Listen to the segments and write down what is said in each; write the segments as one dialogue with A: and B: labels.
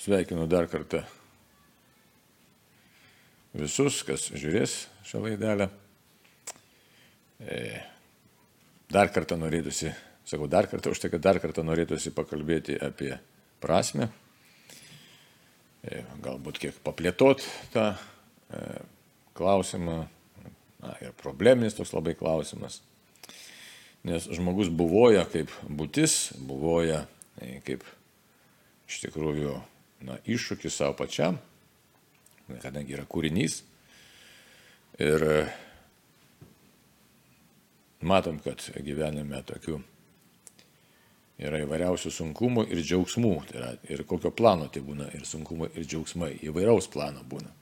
A: Sveikinu dar kartą visus, kas žiūrės šią laidelę. E, dar kartą norėtųsi, sakau dar kartą, už tai, kad dar kartą norėtųsi pakalbėti apie prasme. E, galbūt kiek paplėtot tą e, klausimą. Na, ir probleminis toks labai klausimas. Nes žmogus buvoja kaip būtis, buvoja kaip iš tikrųjų na, iššūkis savo pačiam, kadangi yra kūrinys. Ir e, matom, kad gyvenime tokių yra įvairiausių sunkumų ir džiaugsmų. Tai yra, ir kokio plano tai būna, ir sunkumai, ir džiaugsmai. Įvairaus plano būna.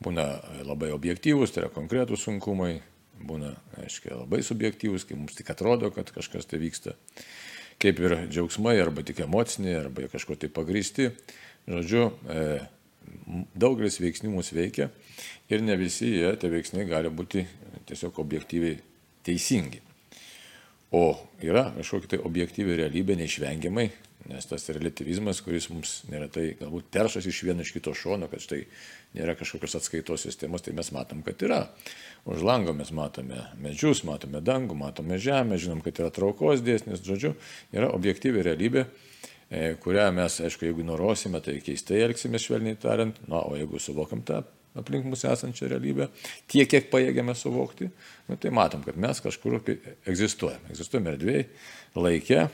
A: Būna labai objektyvūs, tai yra konkretūs sunkumai. Būna, aiškiai, labai subjektyvūs, kai mums tik atrodo, kad kažkas tai vyksta. Kaip ir džiaugsmai, arba tik emociniai, arba kažko tai pagrysti. Žodžiu, e, daugelis veiksnių mus veikia ir ne visi jie, tie veiksniai gali būti tiesiog objektyviai teisingi. O yra kažkokia tai objektyvi realybė neišvengiamai, nes tas relativizmas, kuris mums neretai galbūt peršas iš vieno iš kito šono, kad štai nėra kažkokios atskaitos sistemos, tai mes matom, kad yra. Už lango mes matome medžius, matome dangų, matome žemę, žinom, kad yra traukos dėsnis, žodžiu, yra objektyvi realybė E, kurią mes, aišku, jeigu ignoruosime, tai keistai elgsime, švelniai tariant, na, o jeigu suvokiam tą aplink mus esančią realybę, tiek, kiek pajėgiame suvokti, nu, tai matom, kad mes kažkur egzistuojame. Egzistuojame erdvėje, laike,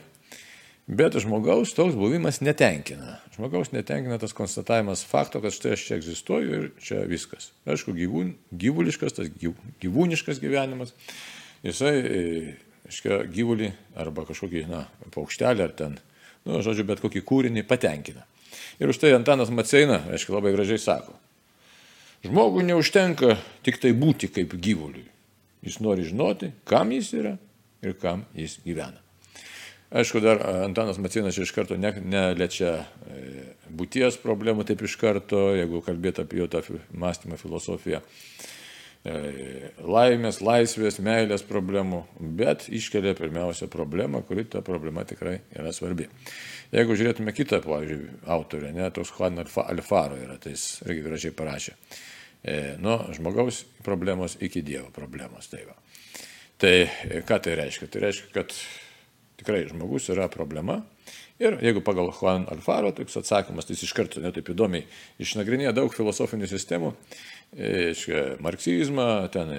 A: bet žmogaus toks buvimas netenkina. Žmogaus netenkina tas konstatavimas fakto, kad štai aš čia egzistuoju ir čia viskas. Aišku, gyvūn, gyvuliškas, tas gyvūniškas gyvenimas, jisai, aiškiai, gyvulį arba kažkokį, na, paukštelį ar ten nu, žodžiu, bet kokį kūrinį patenkina. Ir už tai Antanas Maceina, aišku, labai gražiai sako, žmogui neužtenka tik tai būti kaip gyvuliui. Jis nori žinoti, kam jis yra ir kam jis gyvena. Aišku, dar Antanas Macinas iš karto ne, neliečia e, būties problemų taip iš karto, jeigu kalbėtų apie jo tą mąstymą filosofiją. E, laimės, laisvės, meilės problemų, bet iškelia pirmiausia problemą, kuri ta problema tikrai yra svarbi. Jeigu žiūrėtume kitą, pavyzdžiui, autorę, ne, toks Juan Alfaro yra, tai jis irgi gražiai parašė. E, nuo žmogaus problemos iki Dievo problemos. Tai, va. tai ką tai reiškia? Tai reiškia, kad tikrai žmogus yra problema. Ir jeigu pagal Juan Alfaro toks atsakymas, tai jis iš karto netaip įdomiai išnagrinėja daug filosofinių sistemų iškia, marksizmą, ten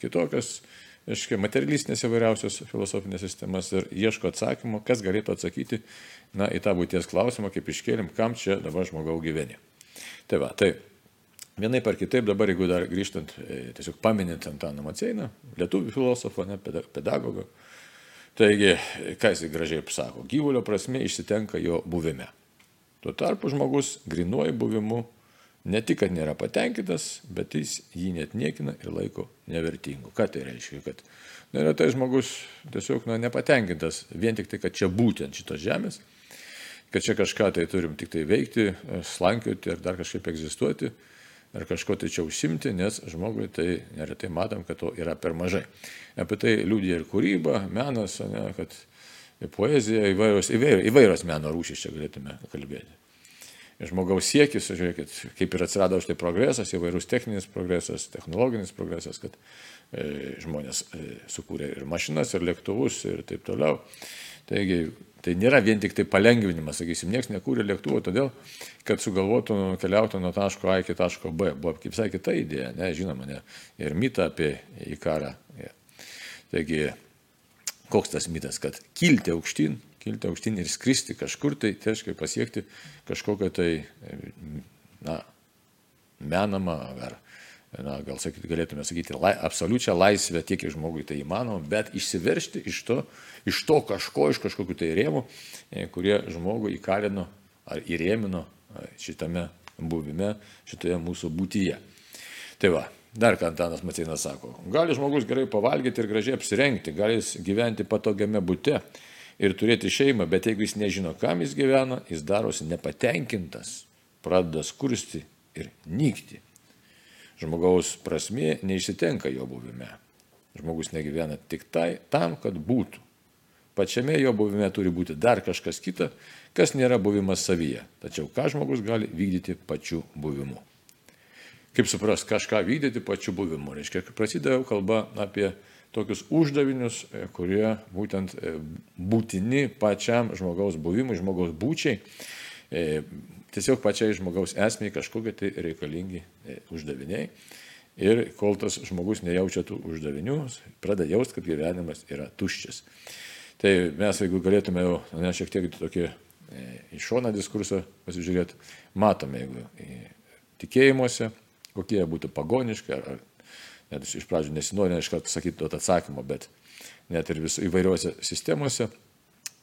A: kitokias, iškia, materialistinės įvairiausios filosofinės sistemas ir ieško atsakymo, kas galėtų atsakyti na, į tą būties klausimą, kaip iškėlim, kam čia dabar žmogau gyveni. Tai va, tai vienai par kitaip dabar, jeigu dar grįžtant, e, tiesiog paminint Antaną Maceiną, lietuvių filosofą, ne, pedagogą, taigi, ką jis gražiai pasako, gyvulio prasme išsitenka jo buvime. Tuo tarpu žmogus grinuoju buvimu ne tik, kad nėra patenkintas, bet jis jį net niekina ir laiko nevertingu. Ką tai reiškia? Kad neretai žmogus tiesiog na, nepatenkintas vien tik tai, kad čia būtent šitos žemės, kad čia kažką tai turim tik tai veikti, slankioti ar dar kažkaip egzistuoti, ar kažko tai čia užsimti, nes žmogui tai neretai matom, kad to yra per mažai. Apie tai liūdė ir kūryba, menas, ne, kad poezija, įvairios, įvairios, įvairios meno rūšys čia galėtume kalbėti žmogaus siekis, žiūrėkit, kaip ir atsirado štai progresas, įvairūs techninis progresas, technologinis progresas, kad e, žmonės e, sukūrė ir mašinas, ir lėktuvus, ir taip toliau. Taigi, tai nėra vien tik tai palengvinimas, sakysim, niekas nekūrė lėktuvų, todėl, kad sugalvotų keliauti nuo taško A iki taško B. Buvo kaip visai kita idėja, ne, žinoma, ne, ir mitą apie į karą. Ja. Taigi, koks tas mitas, kad kilti aukštyn kilti aukštyn ir skristi kažkur tai, tai reiškia pasiekti kažkokią tai, na, menamą ar, na, gal sakyti, galėtume sakyti, lai, absoliučią laisvę tiek ir žmogui tai įmanoma, bet išsiveršti iš to, iš to kažko, iš kažkokių tai rėmų, e, kurie žmogų įkalino ar įrėmino šitame buvime, šitoje mūsų būtyje. Tai va, dar ką Antanas Macinas sako, gali žmogus gerai pavalgyti ir gražiai apsirengti, gali jis gyventi patogiame būte, ir turėti šeimą, bet jeigu jis nežino, kam jis gyvena, jis darosi nepatenkintas, pradeda skursti ir nykti. Žmogaus prasmė neišsitenka jo buvime. Žmogus negyvena tik tai tam, kad būtų. Pačiame jo buvime turi būti dar kažkas kita, kas nėra buvimas savyje, tačiau ką žmogus gali vykdyti pačiu buvimu. Kaip supras, kažką vykdyti pačiu buvimu. Reiškia, prasidėjo kalba apie tokius uždavinius, e, kurie būtent e, būtini pačiam žmogaus buvimui, žmogaus būčiai, tiesiog pačiai žmogaus esmiai kažkokie tai reikalingi uždaviniai. Ir kol tas žmogus nejaučia tų uždavinių, pradeda jausti, kad gyvenimas yra tuščias. Tai mes, jeigu galėtume jau ne, šiek tiek tokį e, į šoną diskursą pasižiūrėti, matome, jeigu tikėjimuose, kokie būtų pagoniški, ar, ar net iš pradžių nesinori iš karto sakyti duot atsakymą, bet net ir vis, įvairiuose sistemose,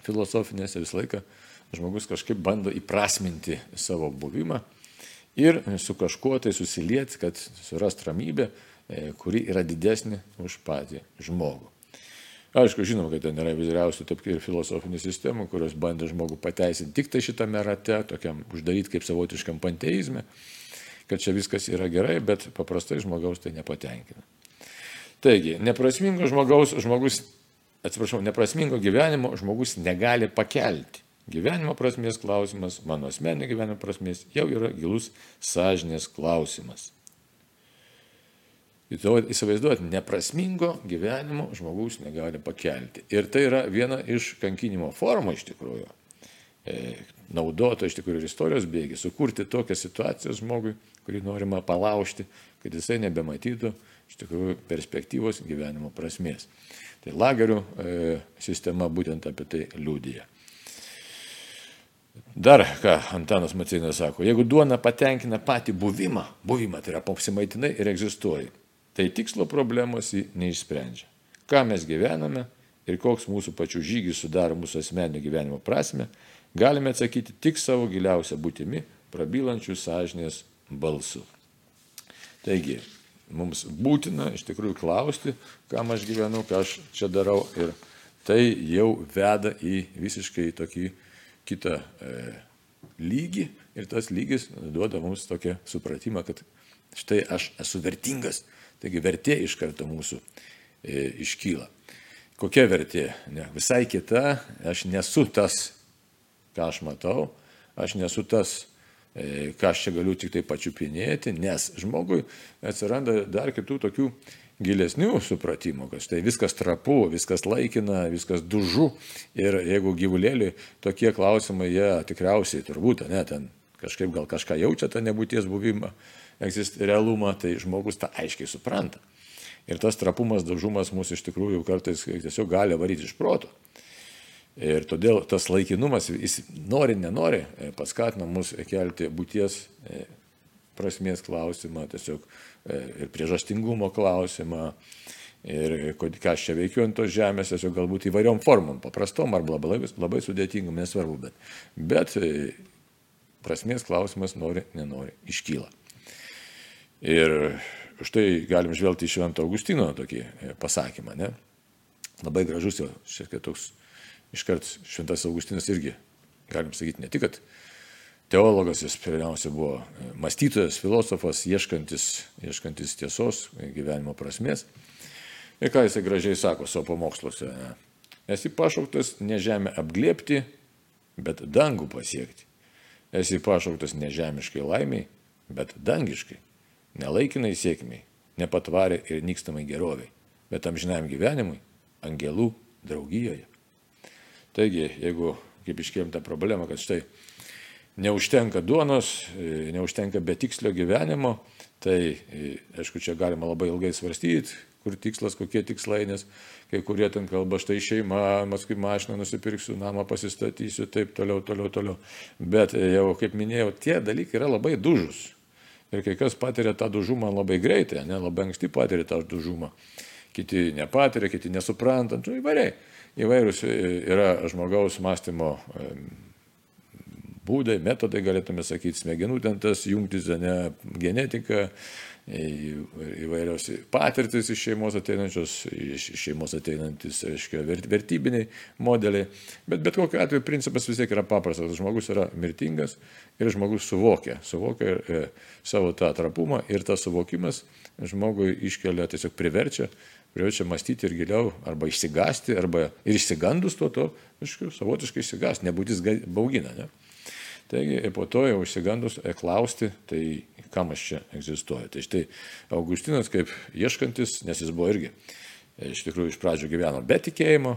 A: filosofinėse visą laiką žmogus kažkaip bando įprasminti savo buvimą ir su kažkuo tai susilieti, kad surast ramybę, e, kuri yra didesnė už patį žmogų. Aišku, žinom, kad ten yra įvairiausių taip ir filosofinių sistemų, kurios bandė žmogų pateisinti tik tai šitame rate, tokiam uždaryti kaip savotiškam panteizme, kad čia viskas yra gerai, bet paprastai žmogaus tai nepatenkina. Taigi, neprasmingo žmogaus, žmogus, atsiprašau, neprasmingo gyvenimo žmogus negali pakelti. Gyvenimo prasmės klausimas, mano asmeninio gyvenimo prasmės jau yra gilus sąžinės klausimas. Įsivaizduoti, neprasmingo gyvenimo žmogus negali pakelti. Ir tai yra viena iš kankinimo formų iš tikrųjų. E, naudota iš tikrųjų ir istorijos bėgi, sukurti tokią situaciją žmogui, kurį norima palaužti, kad jisai nebematytų iš tikrųjų perspektyvos gyvenimo prasmės. Tai lagerių e, sistema būtent apie tai liūdija. Dar ką Antanas Macinas sako, jeigu duona patenkina patį buvimą, buvimą tai yra apsimaitinai ir egzistuoji, tai tikslo problemos jį neišsprendžia. Ką mes gyvename ir koks mūsų pačių žygis sudaro mūsų asmeninio gyvenimo prasme, galime atsakyti tik savo giliausią būtimi, prabylančių sąžinės balsu. Taigi, mums būtina iš tikrųjų klausti, kam aš gyvenu, ką aš čia darau ir tai jau veda į visiškai tokį kitą e, lygį ir tas lygis duoda mums tokią supratimą, kad štai aš esu vertingas, taigi vertė iš karto mūsų e, iškyla. Kokia vertė? Ne, visai kita, aš nesu tas, ką aš matau, aš nesu tas, e, ką aš čia galiu tik tai pačiupinėti, nes žmogui atsiranda dar kitų tokių gilesnių supratimų, kad štai viskas trapu, viskas laikina, viskas dužu ir jeigu gyvulėliai tokie klausimai, jie tikriausiai turbūt, ne, ten kažkaip gal kažką jaučia tą nebūties buvimą, egzist, realumą, tai žmogus tą aiškiai supranta. Ir tas trapumas, dažumas mūsų iš tikrųjų kartais tiesiog gali varyti iš proto. Ir todėl tas laikinumas, jis nori, nenori, paskatina mus kelti būties e, prasmės klausimą, tiesiog e, ir priežastingumo klausimą, ir ką aš čia veikiu ant tos žemės, tiesiog galbūt įvairiom formom, paprastom arba labai, labai sudėtingom, nesvarbu, bet, bet e, prasmės klausimas nori, nenori, iškyla. Ir štai galim žvelgti į Švento Augustino tokį e, pasakymą, ne? Labai gražus jo, šiek tiek toks, iškart Šventas Augustinas irgi, galim sakyti, ne tik, kad teologas, jis pirmiausia buvo e, mąstytojas, filosofas, ieškantis, ieškantis tiesos, gyvenimo prasmės. Ir ką jisai gražiai sako savo pamoksluose. Esi pašauktas ne žemę apglėpti, bet dangų pasiekti. Esi pašauktas ne žemiškai laimiai, bet dangiškai. Nelaikinai sėkmiai, nepatvarė ir nykstamai geroviai, bet amžinam gyvenimui, angelų draugijoje. Taigi, jeigu, kaip iškėlėm tą problemą, kad štai neužtenka duonos, e, neužtenka betikslio gyvenimo, tai e, aišku, čia galima labai ilgai svarstyti, kur tikslas, kokie tikslai, nes kai kurie ten kalba, štai šeima, paskui mašiną nusipirksiu, namą pasistatysiu, taip toliau, toliau, toliau. Bet e, jau, kaip minėjau, tie dalykai yra labai dužus. Ir kai kas patiria tą dužumą labai greitai, ne, labai anksti patiria tą dužumą. Kiti nepatiria, kiti nesuprantant, nu, įvairiai. Įvairūs yra žmogaus mąstymo būdai, metodai, galėtume sakyti, smegenų ten tas jungtis, ne genetika, įvairios patirtis iš šeimos ateinančios, iš šeimos ateinantis, reiškia, vertybiniai modeliai. Bet bet kokiu atveju principas vis tiek yra paprastas. Žmogus yra mirtingas ir žmogus suvokia, suvokia e, savo tą trapumą ir tas suvokimas žmogui iškelia, tiesiog priverčia, priverčia mąstyti ir giliau, arba išsigasti, arba ir išsigandus tuo to, aišku, savotiškai išsigasti, nebūtis baugina. Ne? Taigi po to jau išsigandus e, klausti, tai kam aš čia egzistuoju. Tai štai Augustinas kaip ieškantis, nes jis buvo irgi e, iš tikrųjų iš pradžių gyveno be tikėjimo,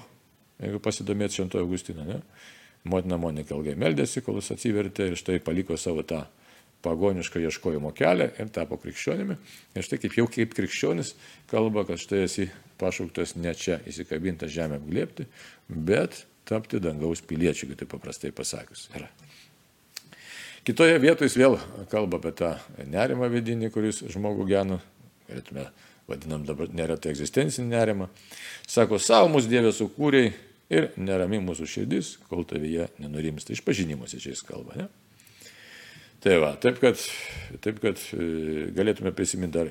A: jeigu pasidomėt šventojo Augustino, ne? Motina Monika ilgai meldėsi, kol jis atsivertė ir štai paliko savo tą pagonišką ieškojimo kelią ir tapo krikščionimi. Ir štai kaip jau kaip krikščionis kalba, kad štai esi pašauktas ne čia įsikabintą žemę apglėpti, bet tapti dangaus piliečiu, kaip tai paprastai pasakius. Yra. Kitoje vietoje jis vėl kalba apie tą nerimą vidinį, kuris žmogų gena, galėtume vadinam dabar neretai egzistencinį nerimą. Sako, savo mūsų Dievė sukūrėjai ir nerami mūsų širdis, kol tavyje nenurimsta. Išpažinimuose čia jis kalba. Ne? Tai va, taip kad, taip kad e, galėtume prisiminti dar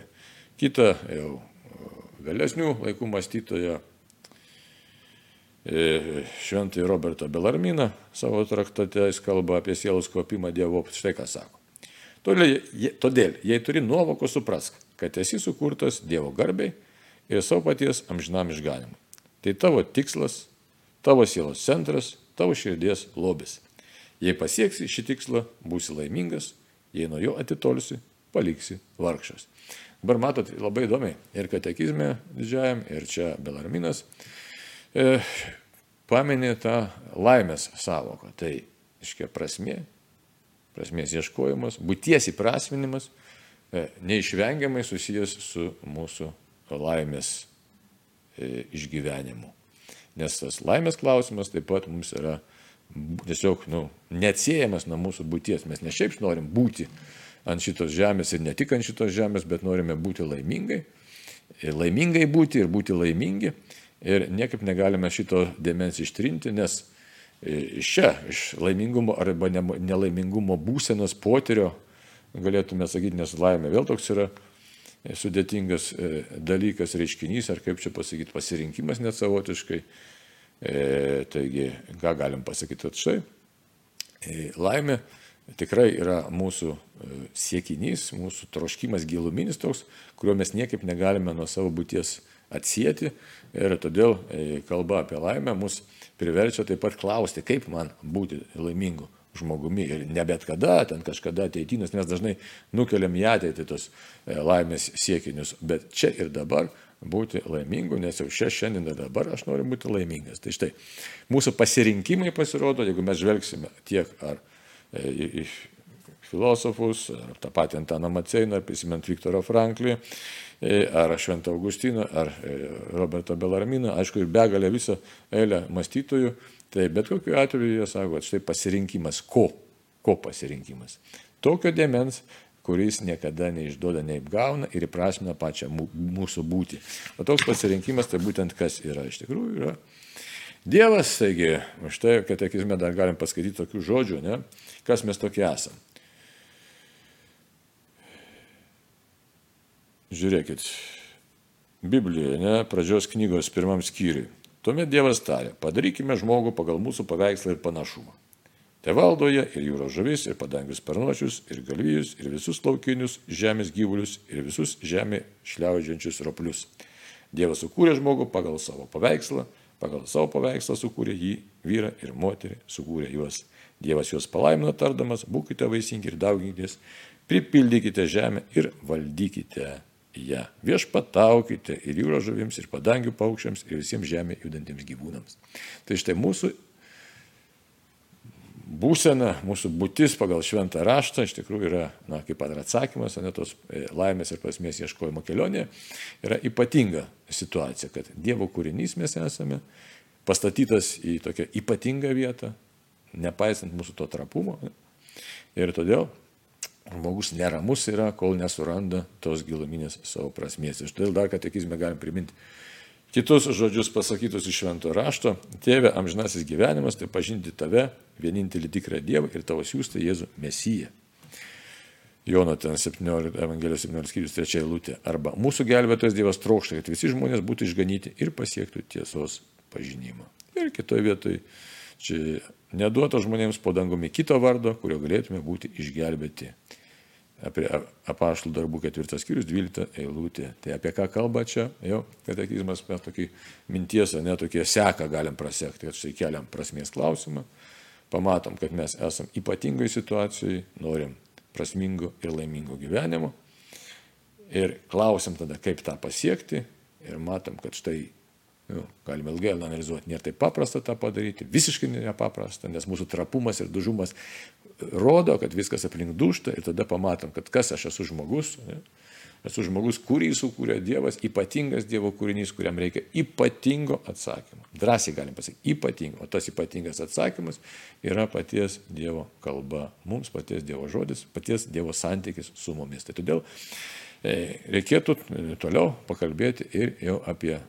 A: kitą jau vėlesnių laikų mąstytoją E, šventąjį Robertą Belarminą savo traktate, jis kalba apie sielos kopimą Dievo, štai ką sako. Todėl, jei turi nuovoko, suprask, kad esi sukurtas Dievo garbiai ir savo paties amžinam išganimui. Tai tavo tikslas, tavo sielos centras, tavo širdies lobis. Jei pasieksi šį tikslą, būsi laimingas, jei nuo jo atitolsi, paliksi vargšas. Dabar matot labai įdomiai ir katekizme didžiajam, ir čia Belarminas paminė tą laimės savoką. Tai, iškia, prasmė, prasmės ieškojimas, būties įprasminimas e, neišvengiamai susijęs su mūsų laimės e, išgyvenimu. Nes tas laimės klausimas taip pat mums yra tiesiog nu, neatsiejamas nuo mūsų būties. Mes ne šiaip norim būti ant šitos žemės ir ne tik ant šitos žemės, bet norime būti laimingai. Ir laimingai būti ir būti laimingi. Ir niekaip negalime šito dėmens ištrinti, nes iš čia, iš laimingumo arba nelaimingumo būsenos potyrio, galėtume sakyti, nes laimė vėl toks yra sudėtingas e, dalykas, reiškinys, ar kaip čia pasakyti, pasirinkimas net savotiškai. E, taigi, ką galim pasakyti, kad štai e, laimė tikrai yra mūsų siekinys, mūsų troškimas giluminis toks, kuriuo mes niekaip negalime nuo savo būties atsijėti ir todėl e, kalba apie laimę mus priverčia taip pat klausti, kaip man būti laimingu žmogumi. Ir ne bet kada, ten kažkada ateitynas, mes dažnai nukeliam į ateitį tos e, laimės siekinius, bet čia ir dabar būti laimingu, nes jau čia šiandien ir dabar aš noriu būti laimingas. Tai štai, mūsų pasirinkimai pasirodo, jeigu mes žvelgsime tiek ar e, į filosofus, ar tą patį Antaną Maceiną, ar prisimint Viktorą Franklį, ar Šventą Augustiną, ar e, Robertą Belarminą, aišku, ir begalę visą eilę mąstytojų. Tai bet kokiu atveju jie sako, štai pasirinkimas, ko, ko pasirinkimas. Tokio dėmens, kuris niekada neišduoda, neapgauna ir įprasmina pačią mūsų būti. O toks pasirinkimas tai būtent kas yra iš tikrųjų yra. Dievas, taigi, štai katekizme dar galim paskaityti tokių žodžių, ne? kas mes tokie esame. Žiūrėkit, Biblijoje, ne, pradžios knygos pirmam skyriui. Tuomet Dievas tarė, padarykime žmogų pagal mūsų paveikslą ir panašumą. Te valdoje ir jūros žuvis, ir padangius parnuočius, ir galvijus, ir visus laukinius žemės gyvulius, ir visus žemė šliaudžiančius roplius. Dievas sukūrė žmogų pagal savo paveikslą, pagal savo paveikslą sukūrė jį, vyrą ir moterį, sukūrė juos. Dievas juos palaimino tardamas, būkite vaisingi ir dauginkitės, pripildykite žemę ir valdykite ją. Viešpataukite ir jūros žuvims, ir padangių paukščiams, ir visiems žemė judantiems gyvūnams. Tai štai mūsų būsena, mūsų būtis pagal šventą raštą iš tikrųjų yra, na, kaip pat ir atsakymas, ne tos e, laimės ir prasmės ieškojimo kelionė, yra ypatinga situacija, kad Dievo kūrinys mes esame, pastatytas į tokią ypatingą vietą, nepaisant mūsų to trapumo. Ir todėl žmogus neramus yra, kol nesuranda tos giluminės savo prasmės. Ir todėl dar katekizme galim priminti kitus žodžius pasakytus iš švento rašto. Tėve, amžinasis gyvenimas, tai pažinti tave, vienintelį tikrą Dievą ir tavo siūstą Jėzų Mesiją. Jono ten 17, Evangelijos 17 skyrius 3 eilutė. Arba mūsų gelbėtojas Dievas trokšta, kad visi žmonės būtų išganyti ir pasiektų tiesos pažinimą. Ir kitoje vietoje čia neduoto žmonėms po dangumi kito vardo, kurio galėtume būti išgelbėti apie apaštalų darbų ketvirtas skyrius, dvylikta eilutė. Tai apie ką kalba čia, jau katekizmas, mes tokį minties, ne tokie seka galim prasekti, kad štai keliam prasmės klausimą, pamatom, kad mes esam ypatingai situacijai, norim prasmingo ir laimingo gyvenimo. Ir klausim tada, kaip tą pasiekti. Ir matom, kad štai jau, galime ilgai analizuoti, nėra taip paprasta tą padaryti, visiškai nepaprasta, nes mūsų trapumas ir dužumas rodo, kad viskas aplink dušta ir tada pamatom, kad kas aš esu žmogus. Ne? Esu žmogus, kurį sukūrė Dievas, ypatingas Dievo kūrinys, kuriam reikia ypatingo atsakymo. Drąsiai galim pasakyti, ypatingo. O tas ypatingas atsakymas yra paties Dievo kalba, mums paties Dievo žodis, paties Dievo santykis su mumis. Tai todėl e, reikėtų e, toliau pakalbėti ir jau apie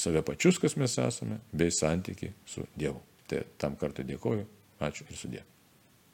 A: save pačius, kas mes esame, bei santyki su Dievu. Tai tam kartą dėkoju, ačiū ir sudė.